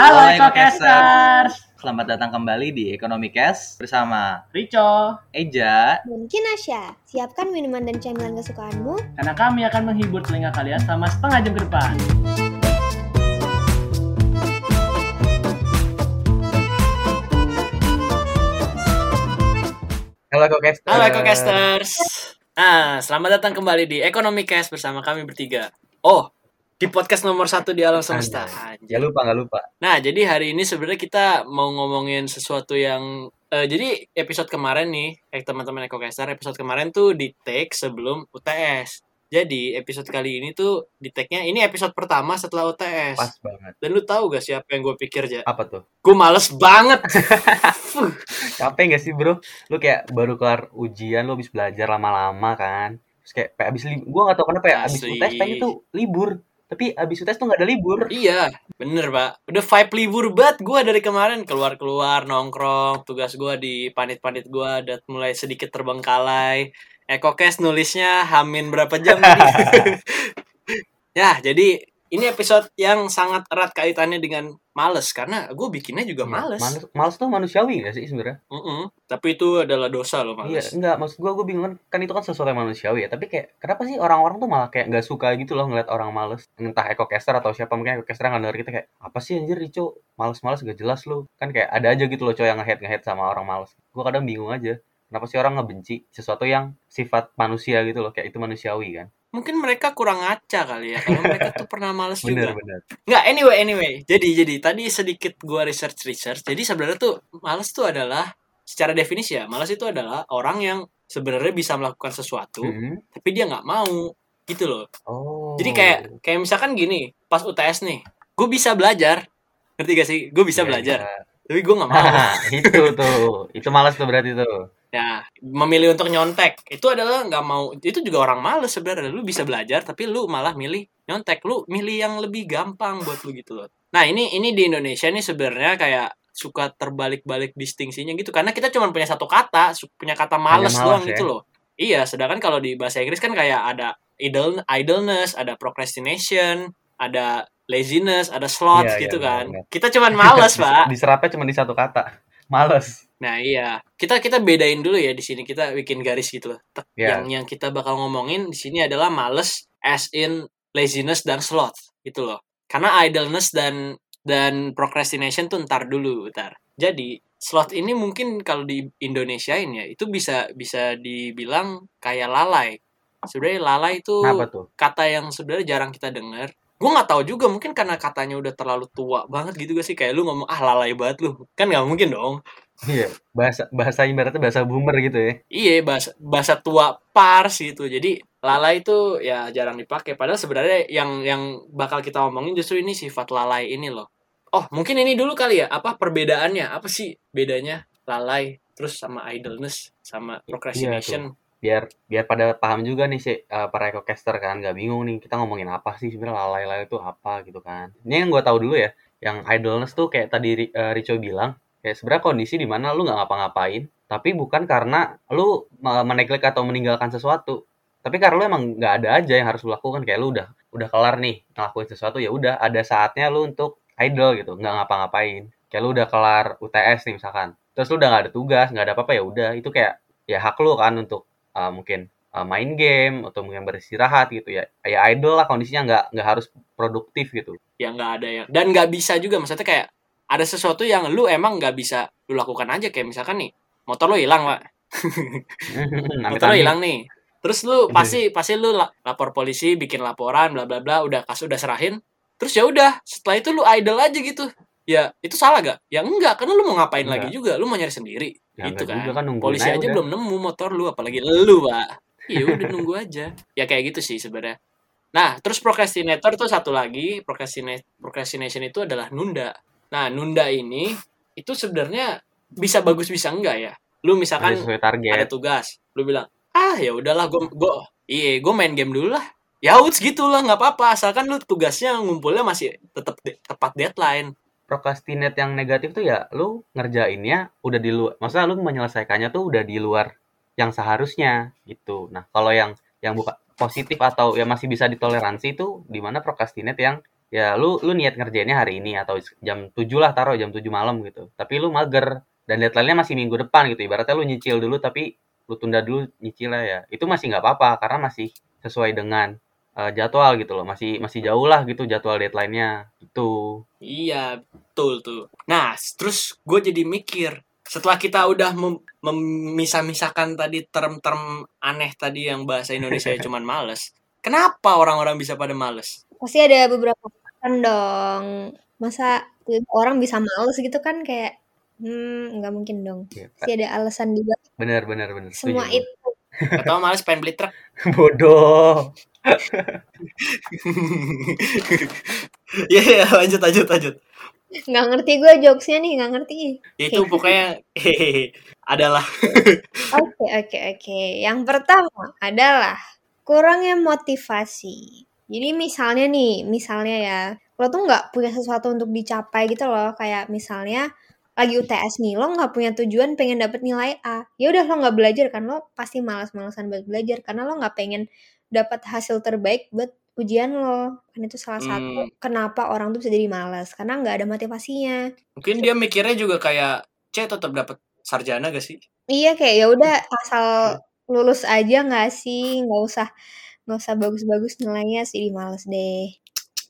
Halo Ekokasters, Selamat datang kembali di Ekonomi Cash bersama Rico, Eja. Dan Kinasya, siapkan minuman dan camilan kesukaanmu. karena kami akan menghibur telinga kalian selama setengah jam ke depan. Halo Ekokasters. Halo Ekocasters. Nah, selamat datang kembali di Ekonomi Cast bersama kami bertiga. Oh, di podcast nomor satu di alam semesta. Ya lupa nggak lupa. Nah, jadi hari ini sebenarnya kita mau ngomongin sesuatu yang eh, jadi episode kemarin nih, eh, teman-teman Ekocaster, episode kemarin tuh di take sebelum UTS. Jadi episode kali ini tuh di take-nya ini episode pertama setelah UTS. Pas banget. Dan lu tahu gak siapa yang gue pikir aja? Apa tuh? Gue males banget. Capek nggak sih bro? Lu kayak baru kelar ujian, lu habis belajar lama-lama kan. Terus kayak, abis libur. Gue nggak tahu kenapa ya. Abis Asli. UTS pengen tuh libur. Tapi abis UTS tuh nggak ada libur. Iya, bener pak. Udah vibe libur banget gue dari kemarin keluar-keluar nongkrong. Tugas gue di panit-panit gue udah mulai sedikit terbengkalai. Ekokes nulisnya hamin berapa jam ya, jadi ini episode yang sangat erat kaitannya dengan males karena gue bikinnya juga Iya, males. Males, males tuh manusiawi gak sih sebenarnya? Mm-mm. Tapi itu adalah dosa loh Iya, males. enggak, maksud gua gue bingung kan, kan itu kan sesuatu yang manusiawi ya. Tapi kayak kenapa sih orang-orang tuh malah kayak nggak suka gitu loh ngeliat orang males. Entah ekocaster atau siapa mungkin ekocaster nggak denger kita kayak apa sih anjir Rico males-males gak jelas lu. Kan kayak ada aja gitu loh cowok yang nge-hate nge-hate sama orang males. Gua kadang bingung aja. Kenapa sih orang ngebenci sesuatu yang sifat manusia gitu loh, kayak itu manusiawi kan? Mungkin mereka kurang ngaca kali ya. Kalau mereka tuh pernah males juga. Bener-bener. Nggak, anyway, anyway. Jadi, jadi tadi sedikit gua research research. Jadi sebenarnya tuh males tuh adalah secara definisi ya, males itu adalah orang yang sebenarnya bisa melakukan sesuatu, Mhm. tapi dia nggak mau gitu loh. Oh. Jadi kayak kayak misalkan gini, pas UTS nih, gue bisa belajar, ngerti gak sih? Gue bisa Iya, belajar, tapi gue nggak mau. Itu tuh. Itu malas tuh berarti tuh. Nah, memilih untuk nyontek itu adalah nggak mau. Itu juga orang males sebenarnya. Lu bisa belajar, tapi lu malah milih nyontek. Lu milih yang lebih gampang buat lu gitu loh. Nah, ini ini di Indonesia nih sebenarnya kayak suka terbalik-balik distingsinya gitu karena kita cuma punya satu kata, punya kata males malas doang ya. gitu loh. Iya, sedangkan kalau di bahasa Inggris kan kayak ada idle idleness, ada procrastination, ada laziness, ada sloth Iya, iya, gitu benar, kan. benar. Kita cuman males, Pak. Diserapnya cuma di satu kata. Males. Nah iya, kita kita bedain dulu ya di sini kita bikin garis gitu loh. Iya. Yang yang kita bakal ngomongin di sini adalah males as in laziness dan sloth gitu loh. Karena idleness dan dan procrastination tuh ntar dulu, ntar. Jadi sloth ini mungkin kalau di Indonesiain ya itu bisa bisa dibilang kayak lalai. Sebenarnya lalai itu kata yang sebenarnya jarang kita dengar. Gue nggak tahu juga mungkin karena katanya udah terlalu tua banget gitu gak sih kayak lu ngomong ah lalai banget lu kan nggak mungkin dong Iya, bahasa bahasa ibaratnya bahasa boomer gitu ya. Iya bahasa bahasa tua pars gitu. Jadi lalai itu ya jarang dipakai. Padahal sebenarnya yang yang bakal kita omongin justru ini sifat lalai ini loh. Oh mungkin ini dulu kali ya. Apa perbedaannya? Apa sih bedanya lalai terus sama idleness sama procrastination? biar biar pada paham juga nih sih eh, para ekocaster kan nggak bingung nih kita ngomongin apa sih sebenarnya lalai-lalai itu apa gitu kan ini yang gue tahu dulu ya yang idleness tuh kayak tadi eh, Rico bilang kayak sebenarnya kondisi di mana lu nggak ngapa-ngapain tapi bukan karena lu eh, meneglek atau meninggalkan sesuatu. Tapi karena lu emang nggak ada aja yang harus lu lakukan kayak lu udah udah kelar nih ngelakuin sesuatu ya udah ada saatnya lu untuk idle gitu nggak ngapa-ngapain. Kayak lu udah kelar UTS nih misalkan terus lu udah nggak ada tugas nggak ada apa-apa ya udah itu kayak ya hak lu kan untuk uh, mungkin uh, main game atau mungkin beristirahat gitu ya ya idle lah kondisinya nggak nggak harus produktif gitu. Ya nggak ada yang dan nggak bisa juga maksudnya kayak ada sesuatu yang lu emang nggak bisa lu lakukan aja. Kayak misalkan nih motor lu hilang pak. Motor lu hilang nih. Terus lu Iya. pasti pasti lu la- lapor polisi bikin laporan bla bla bla udah kasus udah serahin. Terus ya udah setelah itu lu idle aja gitu. Ya itu salah gak ya enggak karena lu mau ngapain Enggak. lagi juga? Lu mau nyari sendiri. Ya, gitu kan, kan, polisi aja udah. belum nemu motor lu apalagi lu pak. Ya udah nunggu aja. Ya kayak gitu sih sebenarnya. Nah terus procrastinator tuh satu lagi. Procrastinate procrastination itu adalah nunda nah nunda ini itu sebenarnya bisa bagus bisa enggak ya? Lu misalkan ada target. tugas lu bilang ah ya udahlah gue gue iya gue main game dulu lah. Ya uts gitu lah nggak apa-apa. Asalkan lu tugasnya ngumpulnya masih tetap de- tepat deadline. Procrastinate yang negatif tuh ya lu ngerjainnya udah di luar maksudnya lu menyelesaikannya tuh udah di luar yang seharusnya gitu. Nah kalau yang yang bukan positif atau yang masih bisa ditoleransi itu di mana procrastinate yang ya lu lu niat ngerjainnya hari ini atau jam 7 lah taruh jam 7 malam gitu. Tapi lu mager dan deadline-nya masih minggu depan gitu. Ibaratnya lu nyicil dulu tapi lu tunda dulu nyicilnya ya. Itu masih nggak apa-apa karena masih sesuai dengan eh, jadwal gitu loh. Masih masih jauh lah gitu jadwal deadline-nya. Itu Iya, betul tuh. Nah, terus gue jadi mikir, setelah kita udah mem- memisah-misahkan tadi term-term aneh tadi yang bahasa Indonesia cuman males, kenapa orang-orang bisa pada males? Pasti ada beberapa alasan dong. Masa orang bisa males gitu kan kayak hmm nggak mungkin dong. Ya, Pasti ada alasan juga. bener bener bener Semua setuju itu Atau males pengen beli truk? bodoh Iya, iya, lanjut, lanjut, lanjut. nggak ngerti gue jokesnya nih nggak ngerti. Ya Itu pokoknya hehehe, adalah Oke oke oke. Yang pertama adalah kurangnya motivasi. Jadi misalnya nih, misalnya ya, lo tuh nggak punya sesuatu untuk dicapai gitu loh. Kayak misalnya lagi UTS nih, lo nggak punya tujuan pengen dapet nilai A. Ya udah lo nggak belajar kan, lo pasti malas-malasan buat belajar karena lo nggak pengen dapat hasil terbaik buat ujian lo. Kan itu salah satu Hmm. kenapa orang tuh bisa jadi malas karena nggak ada motivasinya. mungkin dia mikirnya juga kayak C tetap dapat sarjana gak sih? Iya kayak ya udah asal lulus aja nggak sih, nggak usah nggak usah bagus-bagus nilainya sih di males deh.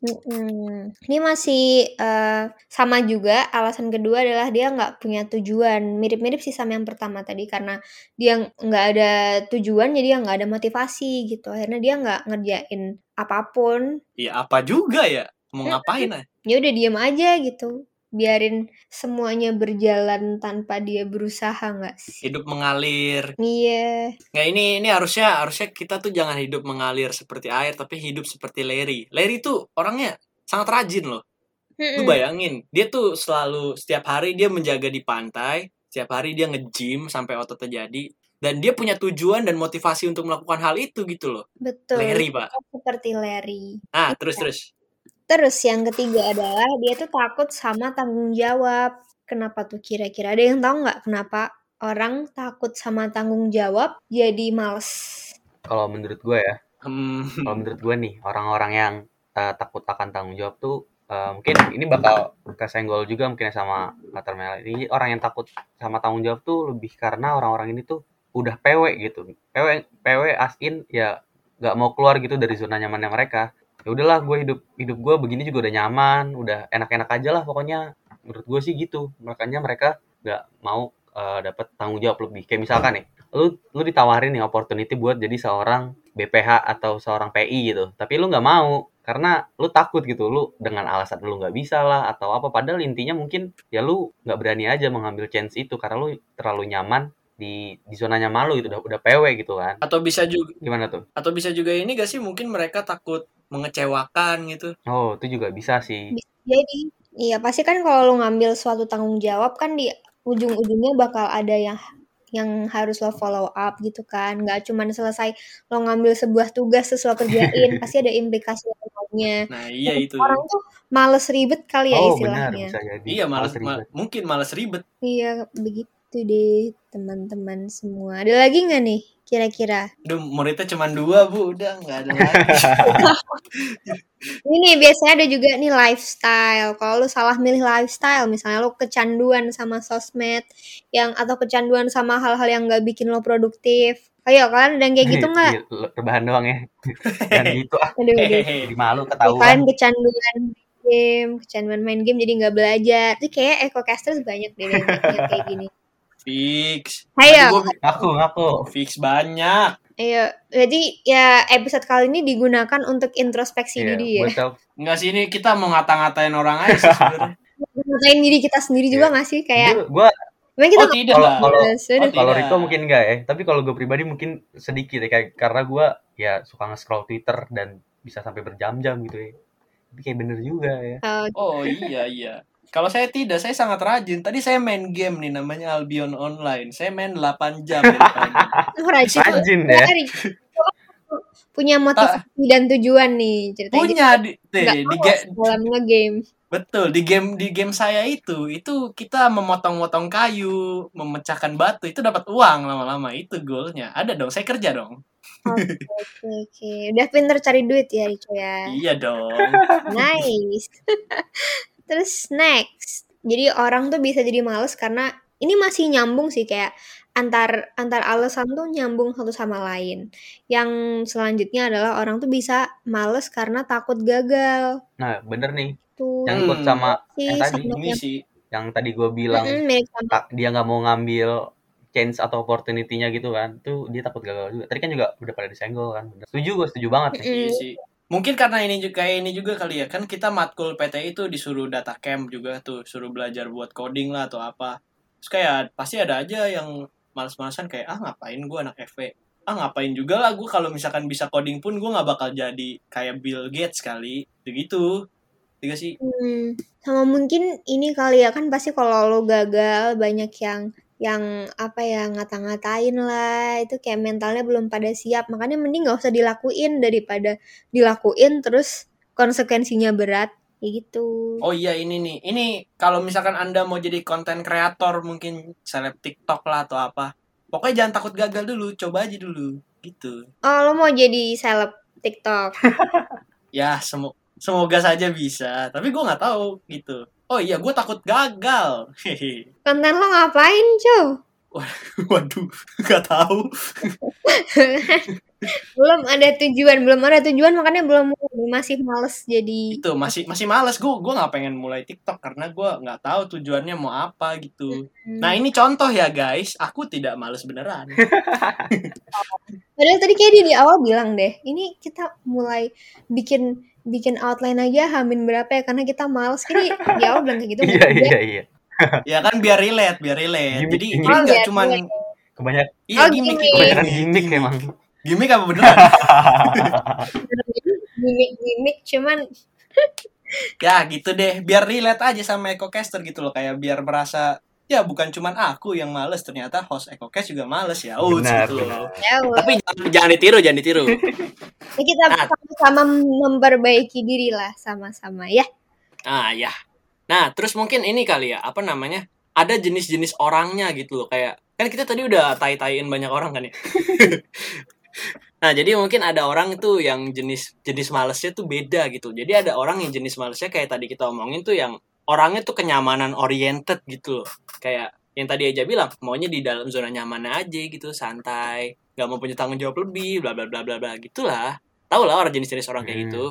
Mm-mm. Ini masih eh, sama juga. Alasan kedua adalah dia nggak punya tujuan. Mirip-mirip sih sama yang pertama tadi karena dia nggak ada tujuan, jadi dia nggak ada motivasi gitu. Akhirnya dia nggak ngerjain apa pun. Ya apa juga ya? Mau ngapain? Ya udah diem aja gitu. Biarin semuanya berjalan tanpa dia berusaha nggak sih? Hidup mengalir. Iya. Nggak ini ini harusnya harusnya kita tuh jangan hidup mengalir seperti air tapi hidup seperti Larry. Larry tuh orangnya sangat rajin loh. Lu Mm-mm. bayangin, dia tuh selalu setiap hari dia menjaga di pantai, setiap hari dia nge-gym sampai otot terjadi dan dia punya tujuan dan motivasi untuk melakukan hal itu gitu loh. Betul. Larry, Pak. Seperti Larry. Nah, terus terus. Yang ketiga adalah dia tuh takut sama tanggung jawab. Kenapa tuh kira-kira? Ada yang tahu nggak kenapa orang takut sama tanggung jawab jadi males? kalau menurut gue ya Hmm, kalau menurut gue nih orang-orang yang eh, takut akan tanggung jawab tuh eh, mungkin ini bakal kesenggol juga mungkin ya sama Mater Mel. Ini orang yang takut sama tanggung jawab tuh lebih karena orang-orang ini tuh udah PW gitu. PW PW asin ya nggak mau keluar gitu dari zona nyamannya mereka. Ya udahlah gue hidup hidup gue begini juga udah nyaman, udah enak-enak aja lah pokoknya. Menurut gue sih gitu. Makanya mereka nggak mau eh, dapat tanggung jawab lebih. Kayak misalkan nih, lu lu ditawarin nih opportunity buat jadi seorang BPH atau seorang PI gitu tapi lu nggak mau karena lu takut gitu lu dengan alasan lu nggak bisa lah atau apa padahal intinya mungkin ya lu nggak berani aja mengambil chance itu karena lu terlalu nyaman di di zona nyaman lu gitu udah udah PW gitu kan atau bisa juga gimana tuh atau bisa juga ini gak sih mungkin mereka takut mengecewakan gitu. oh itu juga bisa sih Bisa jadi. Iya, pasti kan kalau lo ngambil suatu tanggung jawab kan di ujung-ujungnya bakal ada yang yang harus lo follow up gitu kan. Nggak cuma selesai lo ngambil sebuah tugas terus lo kerjain, pasti ada implikasi lainnya. Nah, iya itu. Orang tuh males ribet kali ya oh benar istilahnya. bisa jadi Iya, males, ribet. ma- mungkin males ribet. Iya, begitu deh teman-teman semua. Ada lagi nggak nih kira-kira? Aduh, muridnya cuma dua, Bu. Udah, nggak ada lagi. Ini biasanya ada juga nih lifestyle. Kalau lu salah milih lifestyle, misalnya lu kecanduan sama sosmed, yang atau kecanduan sama hal-hal yang nggak bikin lo produktif. Ayo kalian ada yang kayak gitu nggak? Iya, rebahan doang ya dan gitu ah Aduh, aduh. Malu Ya, kalian ketahuan kecanduan main game, kecanduan main game jadi nggak belajar. Itu kayak ecocasters banyak deh yang kayak gini. Fix. Ayo, gua- ngaku ngaku fix banyak. ayo. Jadi ya episode kali ini digunakan untuk introspeksi Iya, diri ya. Enggak sih ini kita mau ngata-ngatain orang aja sih sebenarnya. Ngatain diri kita sendiri juga Iya. nggak sih? Kayak, gue emang kita Oh, tidak. kalau lah. kalau. Oh, Kalau. Rico mungkin enggak ya, tapi kalau gue pribadi mungkin sedikit ya, kayak karena gue ya suka nge-scroll Twitter dan bisa sampai berjam-jam gitu ya. Tapi kayak bener juga ya. Oh, Oh iya iya. Kalau saya tidak, saya sangat rajin. Tadi saya main game nih namanya Albion Online. Saya main 8 jam dari pagi. rajin. Rajin ya. Punya motivasi dan tujuan nih ceritanya. Punya di, di, di, males ga- dalam ngegame. betul di game di game saya itu itu kita memotong-motong kayu, memecahkan batu itu dapat uang lama-lama itu goalnya. Ada dong, saya kerja dong. Oke oke oke. Udah pinter cari duit ya Rico ya. Iya dong. Nice. Terus next. Jadi orang tuh bisa jadi males karena ini masih nyambung sih kayak antar antar alasan tuh nyambung satu sama lain. Yang selanjutnya adalah orang tuh bisa males karena takut gagal. Nah, bener nih. Tuh. Yang ikut Hmm. sama sih yang tadi, Ini yang sih yang tadi gue bilang sama tak, dia nggak mau ngambil chance atau opportunity-nya gitu kan. Tuh dia takut gagal juga. Tadi kan juga udah pada disenggol kan. Bener. Setuju gue, setuju banget. Mm-mm. Iya sih. Mungkin karena ini juga ini juga kali ya kan kita matkul PT itu disuruh data camp juga tuh, suruh belajar buat coding lah atau apa. Terus kayak pasti ada aja yang males-malesan kayak ah ngapain gua anak FV. Ah ngapain juga lah gue kalau misalkan bisa coding pun gue nggak bakal jadi kayak Bill Gates kali. Begitu. Tiga sih. Hmm, sama mungkin ini kali ya kan pasti kalau lo gagal banyak yang yang apa ya ngata-ngatain lah itu kayak mentalnya belum pada siap makanya mending nggak usah dilakuin daripada dilakuin terus konsekuensinya berat gitu. Oh iya ini nih. Ini kalau misalkan Anda mau jadi konten kreator mungkin seleb TikTok lah atau apa. Pokoknya jangan takut gagal dulu, coba aja dulu gitu. Oh lo mau jadi seleb TikTok? ya semo- semoga saja bisa tapi gue nggak tahu gitu oh iya gue takut gagal hehe Konten lo ngapain cuy? waduh nggak tahu belum ada tujuan, belum ada tujuan makanya belum masih males jadi. itu masih masih males gue gue nggak pengen mulai TikTok karena gue nggak tahu tujuannya mau apa gitu Hmm. nah ini contoh ya guys aku tidak males beneran Padahal tadi kayak dia di awal bilang deh, ini kita mulai bikin bikin outline aja hamin berapa ya karena kita males. Jadi di awal bilang kayak gitu. Iya, iya, iya. ya kan biar relate biar relate Gimik, jadi gimik. ini nggak cuman relate. Kebanyak, iya Oh, gimmick gimmick. kebanyakan gimmick emang. Gimmick apa beneran Gimik-gimik cuman ya gitu deh biar relate aja sama EcoCaster gitu loh kayak biar merasa ya bukan cuman aku yang males ternyata host EcoCast juga males ya oh Benar, gitu loh ya tapi jangan, jangan ditiru jangan ditiru Ya, kita Nah. sama-sama memperbaiki diri lah sama-sama ya. Ah ya. Nah, terus mungkin ini kali ya, apa namanya? Ada jenis-jenis orangnya gitu loh, kayak kan kita tadi udah tai-taiin banyak orang kan ya. nah, jadi mungkin ada orang tuh yang jenis jenis malesnya tuh beda gitu. Jadi ada orang yang jenis malesnya kayak tadi kita omongin tuh yang orangnya tuh kenyamanan oriented gitu loh. Kayak yang tadi aja bilang maunya di dalam zona nyaman aja gitu, santai, nggak mau punya tanggung jawab lebih, bla bla bla bla bla gitulah. Tahu lah orang jenis-jenis orang kayak Hmm. gitu.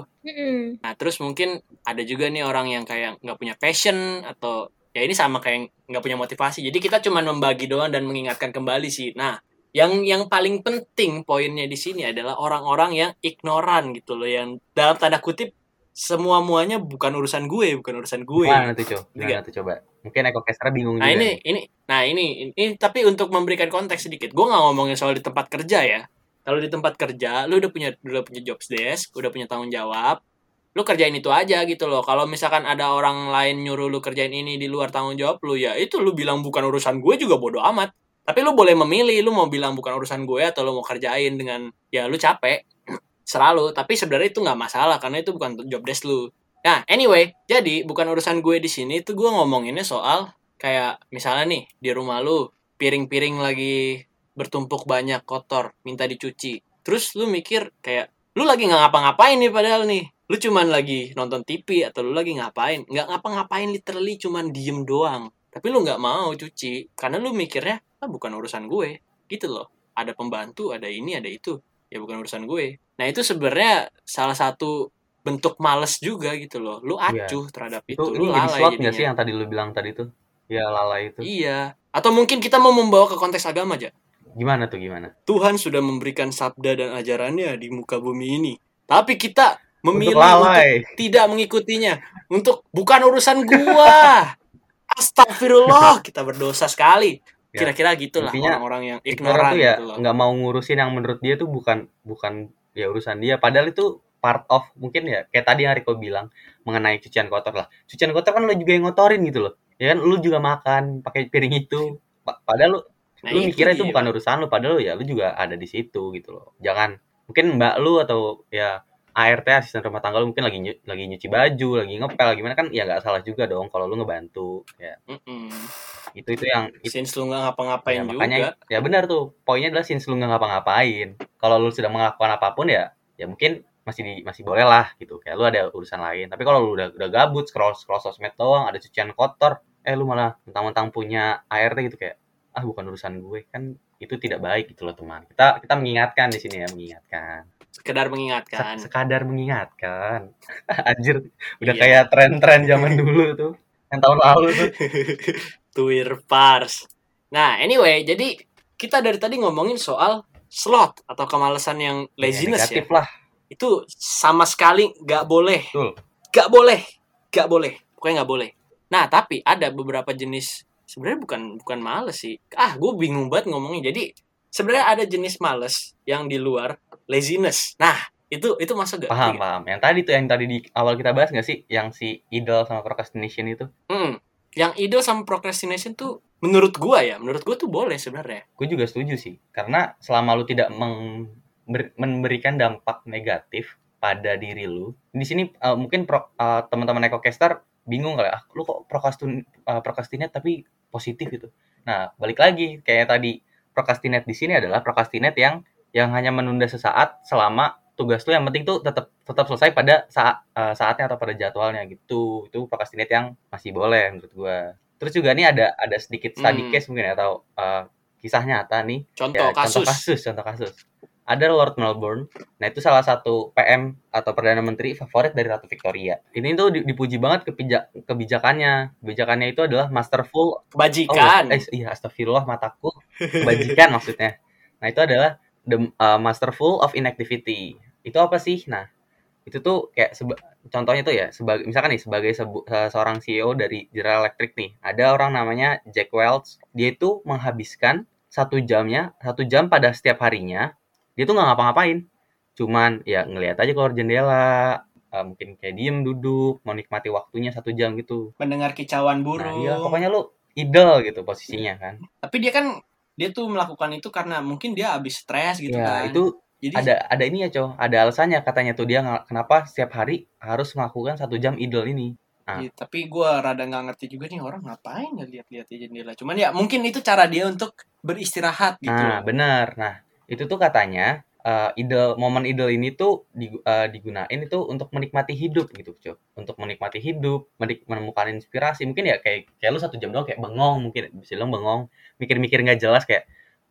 Nah, terus mungkin ada juga nih orang yang kayak nggak punya passion atau ya ini sama kayak nggak punya motivasi. Jadi kita cuma membagi doang dan mengingatkan kembali sih. Nah, yang yang paling penting poinnya di sini adalah orang-orang yang ignoran gitu loh, yang dalam tanda kutip semua muanya bukan urusan gue, bukan urusan gue. Gimana tuh, coba? Gimana tuh coba? Mungkin EcoCaster bingung Nah juga. ini nih. ini nah ini, ini tapi untuk memberikan konteks sedikit, gue nggak ngomongin soal di tempat kerja ya. Kalau di tempat kerja, lu udah punya udah punya job desk, udah punya tanggung jawab, lu kerjain itu aja gitu loh. Kalau misalkan ada orang lain nyuruh lu kerjain ini di luar tanggung jawab lu, ya itu lu bilang bukan urusan gue juga bodoh amat. Tapi lu boleh memilih, lu mau bilang bukan urusan gue atau lu mau kerjain dengan ya lu capek, selalu. Tapi sebenarnya itu nggak masalah karena itu bukan job desk lu. Nah, anyway, jadi bukan urusan gue di sini tuh gue ngomonginnya soal kayak misalnya nih di rumah lu piring-piring lagi bertumpuk banyak kotor minta dicuci terus lu mikir kayak lu lagi nggak ngapa-ngapain nih padahal nih lu cuman lagi nonton TV atau lu lagi ngapain nggak ngapa-ngapain literally cuman diem doang tapi lu nggak mau cuci karena lu mikirnya bukan urusan gue gitu loh ada pembantu ada ini ada itu ya bukan urusan gue nah itu sebenarnya salah satu bentuk males juga gitu loh lu Iya. acuh terhadap itu, Itu lu ini jadi lalai nggak jadinya sih yang tadi lu bilang tadi tuh? Ya lalai itu. Iya. Atau mungkin kita mau membawa ke konteks agama aja. Gimana tuh gimana? Tuhan sudah memberikan sabda dan ajarannya di muka bumi ini. Tapi kita memilih Untuk untuk, lalai. tidak mengikutinya. Untuk bukan urusan gua. Astagfirullah, kita berdosa sekali. Ya, Kira-kira gitulah orang-orang yang Ignoran tuh ya gitu nggak mau ngurusin yang menurut dia tuh bukan bukan ya urusan dia. Padahal itu part of mungkin ya kayak tadi yang Riko bilang mengenai cucian kotor lah. Cucian kotor kan lu juga yang ngotorin gitu loh. Ya kan lu juga makan pakai piring itu. Pa- Padahal lu Nah, lu mikirnya itu bukan urusan lu padahal ya lu juga ada di situ gitu loh. Jangan mungkin mbak lu atau ya ART asisten rumah tangga lu mungkin lagi nyu- lagi nyuci baju lagi ngepel gimana kan? Ya nggak salah juga dong kalau lu ngebantu ya. Mm-mm. itu itu yang itu Since lu nggak ngapa-ngapain ya, juga. makanya ya benar tuh. Poinnya adalah since lu nggak ngapa-ngapain. Kalau lu sudah melakukan apa pun ya ya mungkin masih di, masih boleh lah gitu. Kayak lu ada urusan lain. Tapi kalau lu udah udah gabut scroll scroll sosmed doang ada cucian kotor eh lu malah mentang-mentang punya ART gitu kayak ah bukan urusan gue. Kan itu tidak baik gitu loh teman. Kita kita mengingatkan di sini ya mengingatkan Sekedar Se- mengingatkan. sekadar mengingatkan anjir udah Iya. kayak tren-tren zaman dulu tuh yang tahun lalu tuh Tuir pars. Nah, anyway, jadi kita dari tadi ngomongin soal slot atau kemalasan yang laziness ya. negatif lah Itu sama sekali nggak boleh. betul Nggak boleh. Nggak boleh. Pokoknya nggak boleh. Nah, tapi ada beberapa jenis sebenarnya bukan bukan males sih. Ah, gue bingung banget ngomongnya. Jadi sebenarnya ada jenis males yang di luar laziness. Nah, itu itu masuk gak? paham paham yang tadi tuh yang tadi di awal kita bahas nggak sih yang si idol sama procrastination itu Hmm. Yang ide sama procrastination tuh menurut gua ya, menurut gua tuh boleh sebenarnya. gue juga setuju sih karena selama lu tidak meng- ber- memberikan dampak negatif pada diri lu di sini uh, mungkin pro- uh, teman-teman ekocaster bingung kali ah lu kok procrastin uh, procrastinate tapi positif gitu nah balik lagi kayak tadi procrastinate di sini adalah procrastinate yang yang hanya menunda sesaat selama tugas lu yang penting tuh tetap tetap selesai pada saat uh, saatnya atau pada jadwalnya gitu itu procrastinate yang masih boleh menurut gua terus juga nih ada ada sedikit study Hmm. case mungkin ya atau uh, kisah nyata nih Contoh Ya, kasus. contoh kasus contoh kasus ada Lord Melbourne nah itu salah satu PM atau perdana menteri favorit dari Ratu Victoria ini tuh di- dipuji banget kepija- kebijakannya kebijakannya itu adalah masterful Kebajikan. Oh, eh, iya, astagfirullah mataku. Kebajikan maksudnya. Nah, itu adalah the uh, masterful of inactivity. Itu apa sih? Nah, itu tuh kayak seba- contohnya tuh ya sebagai misalkan nih sebagai sebu- se- seorang CEO dari General Electric nih, ada orang namanya Jack Welch. Dia itu menghabiskan satu jamnya, satu jam pada setiap harinya. Dia tuh nggak ngapa-ngapain. Cuman ya ngelihat aja keluar jendela, uh, mungkin kayak diem duduk, mau nikmati waktunya satu jam gitu. mendengar kicauan Nah, burung. iya, pokoknya lu idol gitu posisinya kan. Tapi dia kan dia tuh melakukan itu karena mungkin dia habis stres gitu ya, kan. itu Jadi ada ada ini ya, cow. Ada alasannya katanya tuh dia kenapa setiap hari harus melakukan satu jam idol ini. Ah. Iya, tapi gua rada nggak ngerti juga nih orang ngapain ya lihat-lihat jendela. Cuman ya mungkin itu cara dia untuk beristirahat gitu. Nah, benar. Nah, itu tuh katanya eh, idol momen idol ini tuh digu- eh, digunain itu untuk menikmati hidup gitu, cow. Untuk menikmati hidup, menik- menemukan inspirasi. Mungkin ya kayak kayak lu satu jam doang kayak bengong, mungkin. Bisa bilang bengong, mikir-mikir nggak jelas kayak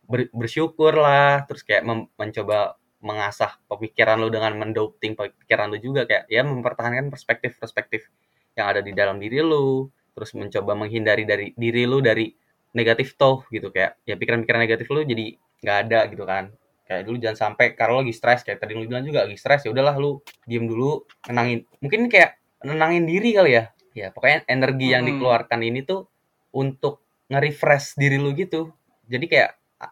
ber- bersyukur lah, terus kayak mencoba mengasah pemikiran lu dengan mendoping pikiran lu juga. Kayak ya mempertahankan perspektif-perspektif yang ada di dalam diri lu, terus mencoba menghindari dari diri lu dari negatif toh gitu. Kayak ya pikiran-pikiran negatif lu jadi nggak ada gitu kan. Kayak dulu jangan sampai kalau lagi stres kayak tadi lu bilang juga lagi stres ya udahlah lu diem dulu nenangin. Mungkin kayak nenangin diri kali ya. Ya pokoknya energi yang Mm-mm. dikeluarkan ini tuh untuk nge-refresh diri lu gitu. Jadi kayak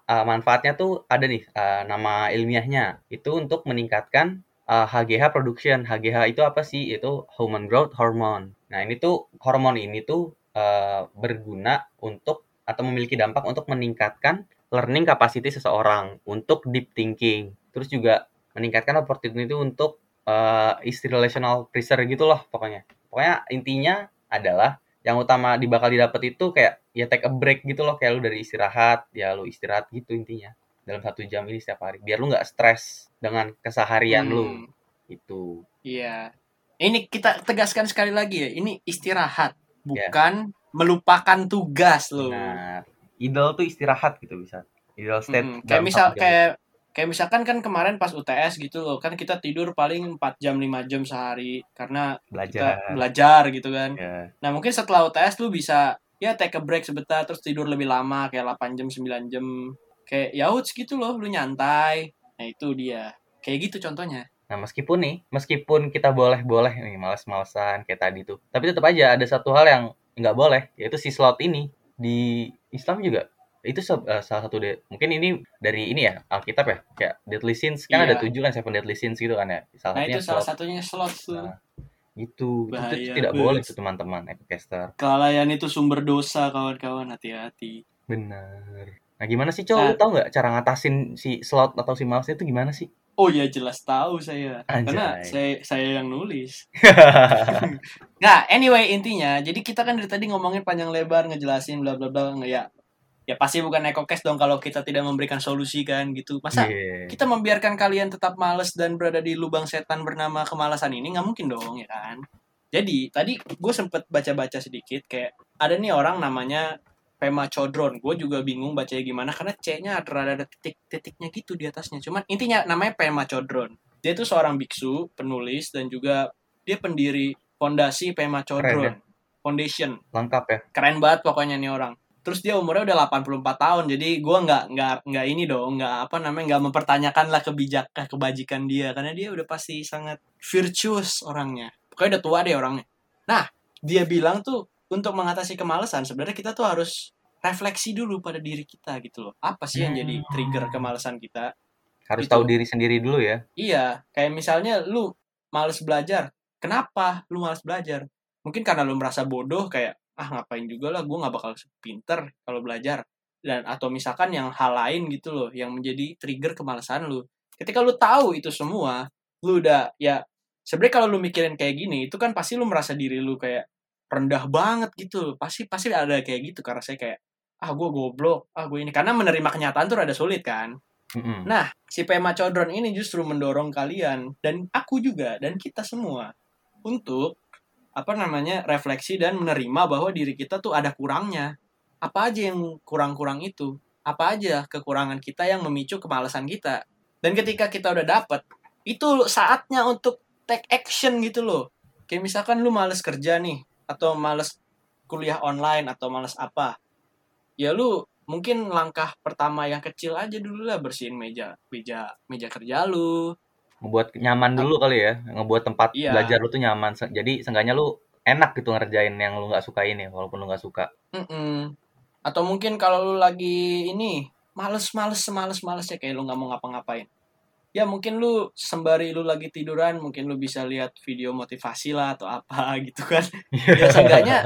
uh, manfaatnya tuh ada nih uh, nama ilmiahnya. Itu untuk meningkatkan uh, HGH production. HGH itu apa sih? Itu human growth hormone. Nah ini tuh hormon ini tuh uh, berguna untuk atau memiliki dampak untuk meningkatkan learning capacity seseorang untuk deep thinking. Terus juga meningkatkan opportunity untuk uh, isti relational pressure gitu loh pokoknya. Pokoknya intinya adalah yang utama di bakal didapat itu kayak ya take a break gitu loh kayak lu dari istirahat ya lu istirahat gitu intinya. Dalam satu jam ini setiap hari. Biar lu nggak stres dengan keseharian lu. Hmm, itu Iya. Ini kita tegaskan sekali lagi ya, ini istirahat, Ya. bukan melupakan tugas lo. nah idol tuh istirahat gitu bisa idol state dalam Kayak misal kayak kayak misalkan kan kemarin pas UTS gitu loh, kan kita tidur paling 4 jam 5 jam sehari karena belajar kita belajar gitu kan. ya Nah, mungkin setelah UTS lu bisa ya take a break sebentar terus tidur lebih lama kayak 8 jam 9 jam. Kayak ya uts gitu loh, lu nyantai. Nah, itu dia. Kayak gitu contohnya. Nah, meskipun nih, meskipun kita boleh-boleh nih males-malesan kayak tadi tuh, tapi tetap aja ada satu hal yang nggak boleh, yaitu si slot ini di Islam juga itu eh, salah satu de- mungkin ini dari ini ya Alkitab ya kayak deadly sins kan Iya. ada tujuh kan seven deadly sins gitu kan ya salah Nah, satunya itu salah slot. satunya slot tuh. Nah, gitu itu, itu tidak banget. boleh tuh teman-teman epicaster Kelalaian itu sumber dosa, kawan-kawan. Hati-hati. bener nah gimana sih cowok Nah. tau nggak cara ngatasin si slot atau si malesnya itu gimana sih Oh ya jelas tahu saya. Karena Anjay. saya saya yang nulis. Nggak, anyway intinya, jadi kita kan dari tadi ngomongin panjang lebar ngejelasin bla bla bla nggak ya. Ya pasti bukan ekokes dong kalau kita tidak memberikan solusi kan gitu. Masa Iya. kita membiarkan kalian tetap males dan berada di lubang setan bernama kemalasan ini nggak mungkin dong ya kan jadi tadi gue sempet baca-baca sedikit kayak ada nih orang namanya Pema Chodron. Gue juga bingung bacanya gimana karena C-nya rada ada titik-titiknya gitu di atasnya. Cuman intinya namanya Pema Chodron. Dia itu seorang biksu penulis dan juga dia pendiri fondasi Pema Chodron. Foundation. Lengkap ya. keren banget pokoknya nih orang. Terus dia umurnya udah 84 tahun jadi gua nggak nggak nggak ini dong nggak apa namanya nggak mempertanyakan lah kebijak eh, kebajikan dia karena dia udah pasti sangat virtuous orangnya. Pokoknya udah tua deh orangnya. Nah dia bilang tuh untuk mengatasi kemalasan sebenarnya kita tuh harus refleksi dulu pada diri kita gitu loh apa sih yang jadi trigger kemalasan kita Harus Gitu. tahu diri sendiri dulu ya. Iya, kayak misalnya lu males belajar. Kenapa lu males belajar? Mungkin karena lu merasa bodoh kayak ah ngapain juga lah gue nggak bakal pinter kalau belajar dan atau misalkan yang hal lain gitu loh yang menjadi trigger kemalasan lu. Ketika lu tahu itu semua, lu udah ya sebenarnya kalau lu mikirin kayak gini itu kan pasti lu merasa diri lu kayak rendah banget gitu. Pasti pasti ada kayak gitu karena saya kayak ah gue goblok, ah gue ini karena menerima kenyataan tuh rada sulit kan. Mm-mm. Nah, si Pema Chodron ini justru mendorong kalian dan aku juga dan kita semua untuk apa namanya refleksi dan menerima bahwa diri kita tuh ada kurangnya. Apa aja yang kurang-kurang itu? Apa aja kekurangan kita yang memicu kemalasan kita? Dan ketika kita udah dapet, itu saatnya untuk take action gitu loh. Kayak misalkan lu males kerja nih, atau males kuliah online, atau males apa. Ya lu mungkin langkah pertama yang kecil aja dulu lah bersihin meja meja meja kerja lu Ngebuat nyaman dulu kali ya. Ngebuat tempat Iya. belajar lu tuh nyaman. Jadi seenggaknya lu enak gitu ngerjain yang lu nggak sukain ya, walaupun lu nggak suka. Mm-mm. atau mungkin kalau lu lagi ini males males semales males ya kayak lu nggak mau ngapa-ngapain ya mungkin lu sembari lu lagi tiduran mungkin lu bisa lihat video motivasi lah atau apa gitu kan. Ya seenggaknya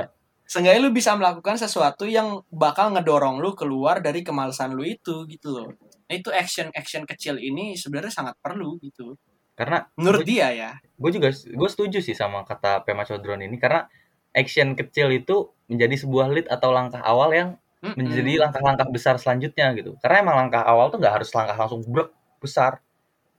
seenggaknya lu bisa melakukan sesuatu yang bakal ngedorong lu keluar dari kemalasan lu itu gitu loh. Nah, itu action action kecil ini sebenarnya sangat perlu gitu. Karena menurut Gua- dia ya. gue juga gue setuju sih sama kata Pema Chodron ini karena action kecil itu menjadi sebuah lead atau langkah awal yang menjadi langkah-langkah besar selanjutnya gitu. Karena emang langkah awal tuh nggak harus langkah langsung brek besar.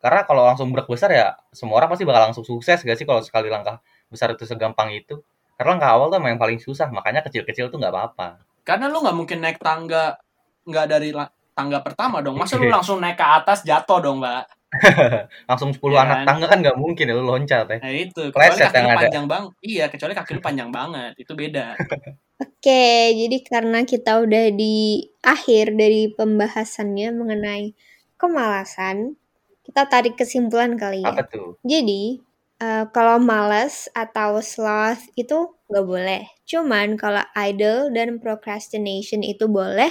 Karena kalau langsung brek besar ya semua orang pasti bakal langsung sukses gak sih kalau sekali langkah besar itu segampang itu. Karena langkah awal tuh emang yang paling susah, makanya kecil-kecil tuh nggak apa-apa. karena lu nggak mungkin naik tangga nggak dari tangga pertama dong masa lu langsung naik ke atas jatuh dong mbak Langsung 10 Iya anak kan? tangga kan nggak mungkin ya lu loncat ya. nah itu kecuali kaki yang lu ada. panjang bang iya kecuali kaki lu panjang banget itu beda Oke, jadi karena kita udah di akhir dari pembahasannya mengenai kemalasan, kita tarik kesimpulan kali ya. Apa tuh? Jadi, eh, kalau malas atau sloth itu nggak boleh. Cuman kalau idle dan procrastination itu boleh,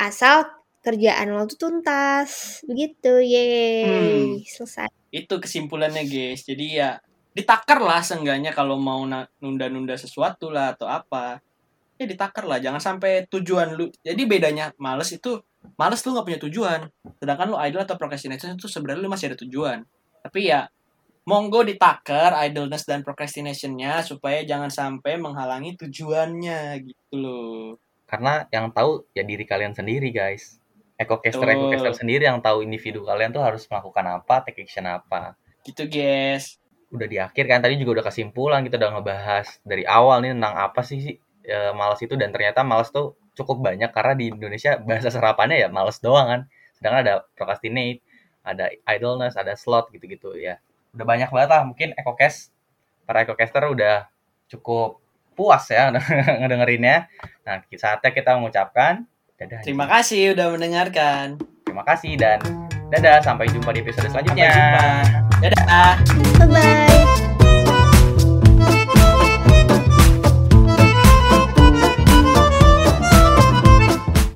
asal kerjaan lo tuh tuntas. Begitu, yeay. Selesai. itu kesimpulannya guys jadi ya ditakar lah seenggaknya kalau mau nunda-nunda sesuatu lah atau apa ya ditakar lah jangan sampai tujuan lu jadi bedanya males itu males lu nggak punya tujuan sedangkan lu idle atau procrastination itu sebenarnya lu masih ada tujuan tapi ya monggo ditakar idleness dan procrastinationnya supaya jangan sampai menghalangi tujuannya gitu loh Karena yang tahu ya diri kalian sendiri, guys. Ekocaster Betul. ekocaster sendiri yang tahu individu kalian tuh harus melakukan apa, take action apa. gitu guys Udah di akhir kan tadi juga udah kesimpulan kita udah ngebahas dari awal nih tentang apa sih sih e, malas itu dan ternyata malas tuh cukup banyak karena di Indonesia bahasa serapannya ya malas doang kan. Sedangkan ada procrastinate, ada idleness, ada slot gitu-gitu ya. Udah banyak banget lah mungkin ekocast para ekocaster udah cukup puas ya ngedengerinnya. Nah, saatnya kita mengucapkan dadah. terima kasih udah mendengarkan Terima kasih dan dadah sampai jumpa di episode sampai selanjutnya. jumpa dadah Bye-bye.